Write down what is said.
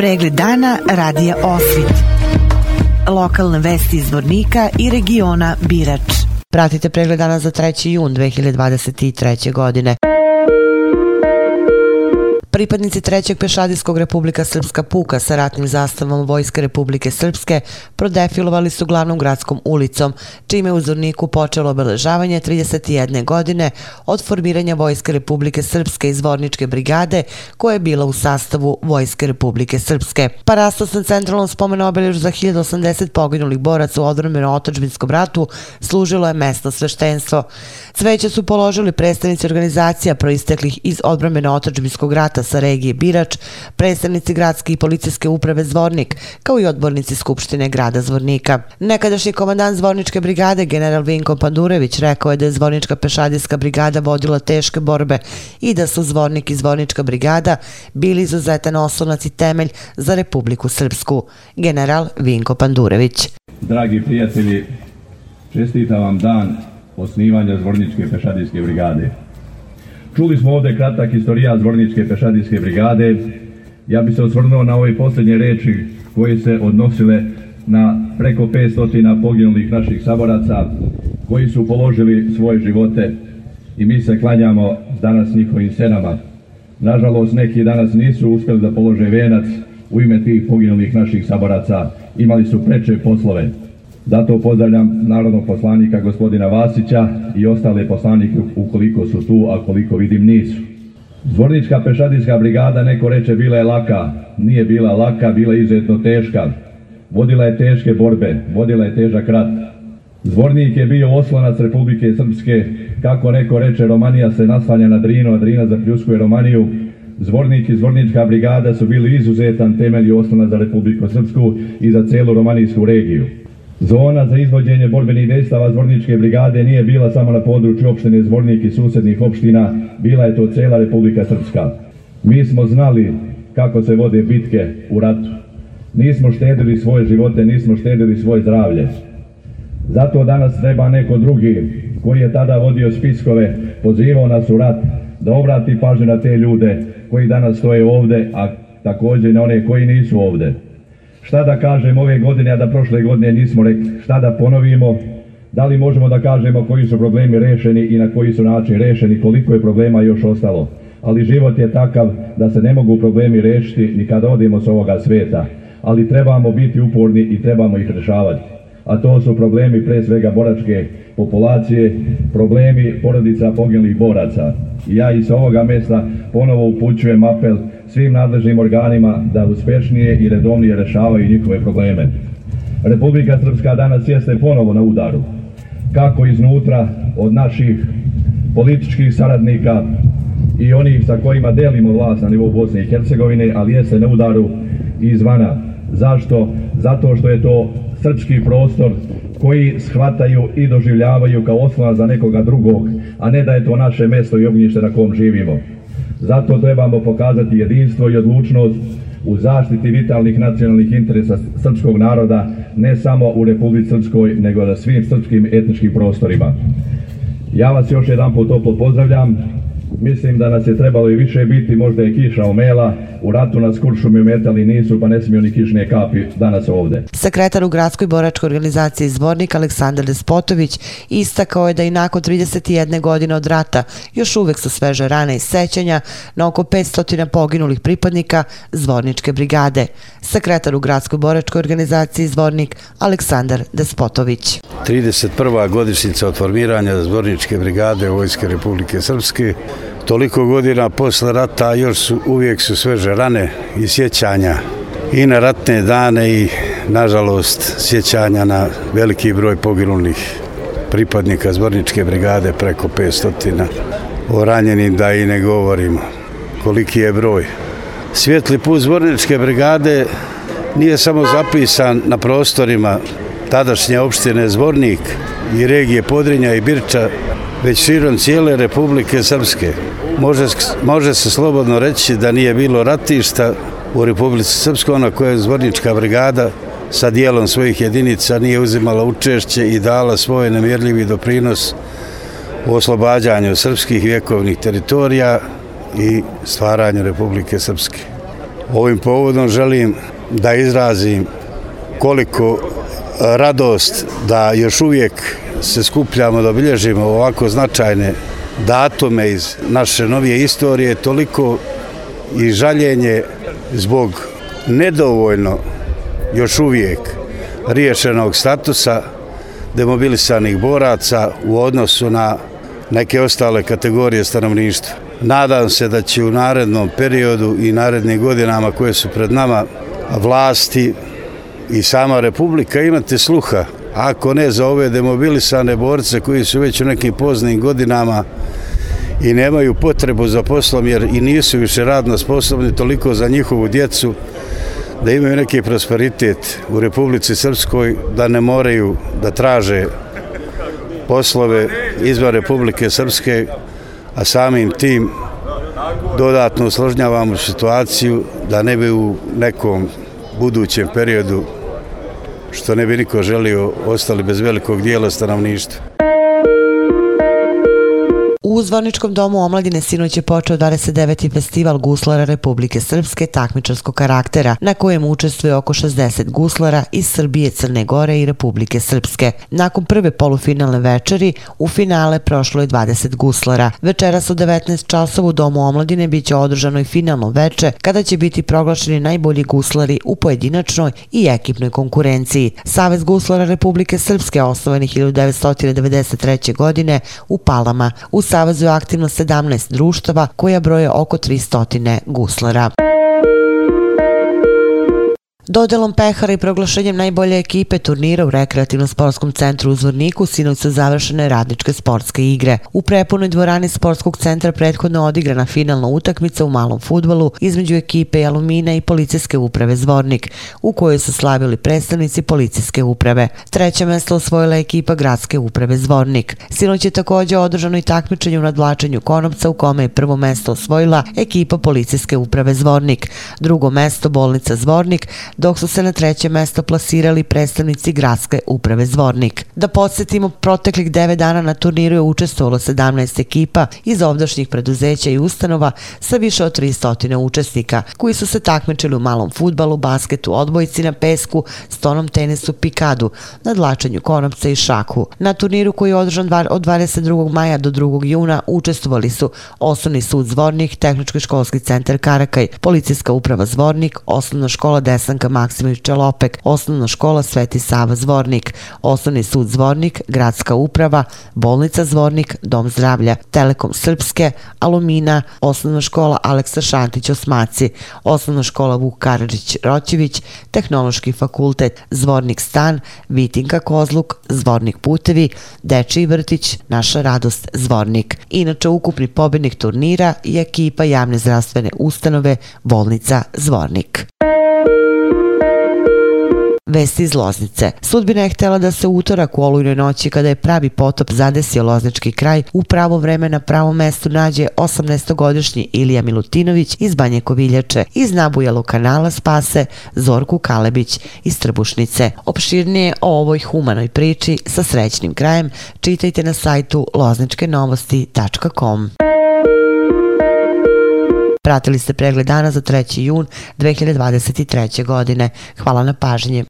Pregled dana radija Osvit. Lokalne vesti iz Vornika i regiona Birač. Pratite pregled dana za 3. jun 2023. godine. Pripadnici trećeg pešadijskog Republika Srpska puka sa ratnim zastavom Vojske Republike Srpske prodefilovali su glavnom gradskom ulicom, čime u Zorniku počelo obeležavanje 31. godine od formiranja Vojske Republike Srpske iz Vorničke brigade koja je bila u sastavu Vojske Republike Srpske. Parasto sam centralnom spomenu obeležu za 1080 poginulih boraca u odromeno otočbinskom ratu služilo je mesno sveštenstvo. Cveće su položili predstavnici organizacija proisteklih iz odbrane otačbinskog rata sa regije Birač, predstavnici gradske i policijske uprave Zvornik, kao i odbornici Skupštine grada Zvornika. Nekadašnji komandant Zvorničke brigade, general Vinko Pandurević, rekao je da je Zvornička pešadijska brigada vodila teške borbe i da su Zvornik i Zvornička brigada bili izuzetan oslonac i temelj za Republiku Srpsku. General Vinko Pandurević. Dragi prijatelji, čestitam vam dan osnivanja Zvorničke pešadijske brigade. Čuli smo ovde kratak istorija Zvorničke pešadijske brigade. Ja bi se osvrnuo na ove posljednje reči koje se odnosile na preko 500 poginulih naših saboraca koji su položili svoje živote i mi se klanjamo danas njihovim senama. Nažalost, neki danas nisu uspjeli da polože venac u ime tih poginulih naših saboraca. Imali su preče poslove. Zato pozdravljam narodnog poslanika gospodina Vasića i ostale poslanike ukoliko su tu, a koliko vidim nisu. Zvornička pešadijska brigada, neko reče, bila je laka. Nije bila laka, bila je izuzetno teška. Vodila je teške borbe, vodila je težak rat. Zvornik je bio oslonac Republike Srpske, kako neko reče, Romanija se naslanja na Drinu, a Drina zapljuskuje Romaniju. Zvornik i Zvornička brigada su bili izuzetan temelj i oslonac za Republiku Srpsku i za celu Romanijsku regiju. Zona za izvođenje borbenih dejstava Zvorničke brigade nije bila samo na području opštine Zvornik i susednih opština, bila je to cela Republika Srpska. Mi smo znali kako se vode bitke u ratu. Nismo štedili svoje živote, nismo štedili svoje zdravlje. Zato danas treba neko drugi koji je tada vodio spiskove, pozivao nas u rat, da obrati pažnju na te ljude koji danas stoje ovde, a također na one koji nisu ovde šta da kažem ove godine, a da prošle godine nismo rekli, šta da ponovimo, da li možemo da kažemo koji su problemi rešeni i na koji su način rešeni, koliko je problema još ostalo. Ali život je takav da se ne mogu problemi rešiti ni kada odemo s ovoga sveta, ali trebamo biti uporni i trebamo ih rešavati. A to su problemi pre svega boračke populacije, problemi porodica poginulih boraca. I ja iz sa ovoga mesta ponovo upućujem apel svim nadležnim organima da uspešnije i redovnije rešavaju njihove probleme. Republika Srpska danas jeste ponovo na udaru. Kako iznutra od naših političkih saradnika i onih sa kojima delimo vlast na nivou Bosne i Hercegovine, ali jeste na udaru izvana. Zašto? Zato što je to srpski prostor koji shvataju i doživljavaju kao osnova za nekoga drugog, a ne da je to naše mesto i ognjište na kom živimo. Zato trebamo pokazati jedinstvo i odlučnost u zaštiti vitalnih nacionalnih interesa srpskog naroda, ne samo u Republici Srpskoj, nego na svim srpskim etničkim prostorima. Ja vas još jedan put toplo pozdravljam. Mislim da nas je trebalo i više biti, možda je kiša omela, u ratu nas kuršumi umetali nisu, pa ne smiju ni kišne kapi danas ovde. Sekretar u gradskoj boračkoj organizaciji Zbornik Aleksandar Despotović istakao je da i nakon 31. godine od rata još uvek su sveže rane i sećanja na oko 500 poginulih pripadnika Zvorničke brigade. Sekretar u gradskoj boračkoj organizaciji Zvornik Aleksandar Despotović. 31. godišnjica od formiranja Zvorničke brigade Vojske Republike Srpske toliko godina posle rata još su, uvijek su sveže rane i sjećanja. I na ratne dane i nažalost sjećanja na veliki broj poginulih pripadnika zborničke brigade preko 500 o ranjenim da i ne govorimo. Koliki je broj. Svjetli put zborničke brigade nije samo zapisan na prostorima tadašnje opštine Zvornik i regije Podrinja i Birča, već širom cijele Republike Srpske. Može, može se slobodno reći da nije bilo ratišta u Republici Srpskoj, ona koja je zvornička brigada sa dijelom svojih jedinica nije uzimala učešće i dala svoj nemjerljivi doprinos u oslobađanju srpskih vjekovnih teritorija i stvaranju Republike Srpske. Ovim povodom želim da izrazim koliko radost da još uvijek se skupljamo da obilježimo ovako značajne datume iz naše novije istorije, toliko i žaljenje zbog nedovoljno još uvijek riješenog statusa demobilisanih boraca u odnosu na neke ostale kategorije stanovništva. Nadam se da će u narednom periodu i narednim godinama koje su pred nama vlasti i sama Republika imati sluha, ako ne za ove demobilisane borce koji su već u nekim poznim godinama i nemaju potrebu za poslom jer i nisu više radno sposobni toliko za njihovu djecu da imaju neki prosperitet u Republici Srpskoj da ne moraju da traže poslove izvan Republike Srpske a samim tim dodatno usložnjavamo situaciju da ne bi u nekom budućem periodu što ne bi niko želio ostali bez velikog dijela stanovništva. U Zvorničkom domu omladine sinoć je počeo 29. festival guslara Republike Srpske takmičarskog karaktera, na kojem učestvuje oko 60 guslara iz Srbije, Crne Gore i Republike Srpske. Nakon prve polufinalne večeri, u finale prošlo je 20 guslara. Večeras u 19 časova u domu omladine bit će održano i finalno veče, kada će biti proglašeni najbolji guslari u pojedinačnoj i ekipnoj konkurenciji. Savez guslara Republike Srpske osnovan je 1993. godine u Palama. U Savazu je aktivno 17 društava koja broje oko 300 guslara. Dodelom pehara i proglašenjem najbolje ekipe turnira u rekreativnom sportskom centru u Zvorniku sinoć su završene radničke sportske igre. U prepunoj dvorani sportskog centra prethodno odigrana finalna utakmica u malom futbolu između ekipe Alumina i policijske uprave Zvornik, u kojoj su slavili predstavnici policijske uprave. Treće mesto osvojila ekipa gradske uprave Zvornik. Sinoć je također održano i takmičenje u nadvlačenju konopca u kome je prvo mesto osvojila ekipa policijske uprave Zvornik. Drugo mesto bolnica Zvornik, dok su se na treće mesto plasirali predstavnici gradske uprave Zvornik. Da podsjetimo, proteklih 9 dana na turniru je učestvovalo 17 ekipa iz ovdašnjih preduzeća i ustanova sa više od 300 učesnika, koji su se takmičili u malom futbalu, basketu, odbojci na pesku, stonom tenisu, pikadu, nadlačenju konopca i šaku. Na turniru koji je održan od 22. maja do 2. juna učestvovali su Osnovni sud Zvornik, Tehnički školski centar Karakaj, Policijska uprava Zvornik, Osnovna škola Desanka Maksimović Čelopek, Osnovna škola Sveti Sava Zvornik, Osnovni sud Zvornik, Gradska uprava, Bolnica Zvornik, Dom zdravlja, Telekom Srpske, Alumina, Osnovna škola Aleksa Šantić Osmaci, Osnovna škola Vuk Karadžić Roćević, Tehnološki fakultet Zvornik Stan, Vitinka Kozluk, Zvornik Putevi, Dečiji vrtić, Naša radost Zvornik. Inače, ukupni pobjednik turnira je ekipa javne zdravstvene ustanove Bolnica Zvornik. Vesti iz Loznice. Sudbina je htjela da se utorak u olujnoj noći kada je pravi potop zadesio Loznički kraj u pravo vreme na pravom mestu nađe 18-godišnji Ilija Milutinović iz Banje Koviljače iz nabujalog kanala spase Zorku Kalebić iz Trbušnice. Opširnije o ovoj humanoj priči sa srećnim krajem čitajte na sajtu lozničkenovosti.com. Pratili ste pregled dana za 3. jun 2023. godine. Hvala na pažnje.